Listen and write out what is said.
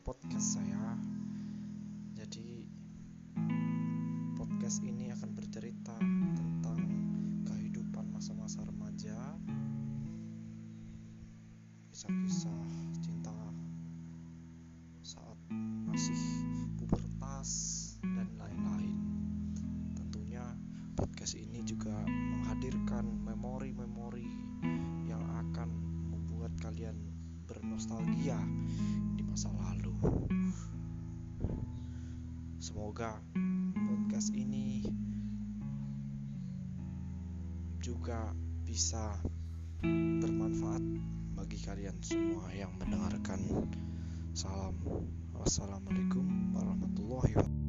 podcast saya. Jadi podcast ini akan bercerita tentang kehidupan masa-masa remaja, kisah-kisah cinta saat masih pubertas dan lain-lain. Tentunya podcast ini juga menghadirkan memori-memori bernostalgia di masa lalu. Semoga podcast ini juga bisa bermanfaat bagi kalian semua yang mendengarkan. Salam, wassalamualaikum warahmatullahi wabarakatuh.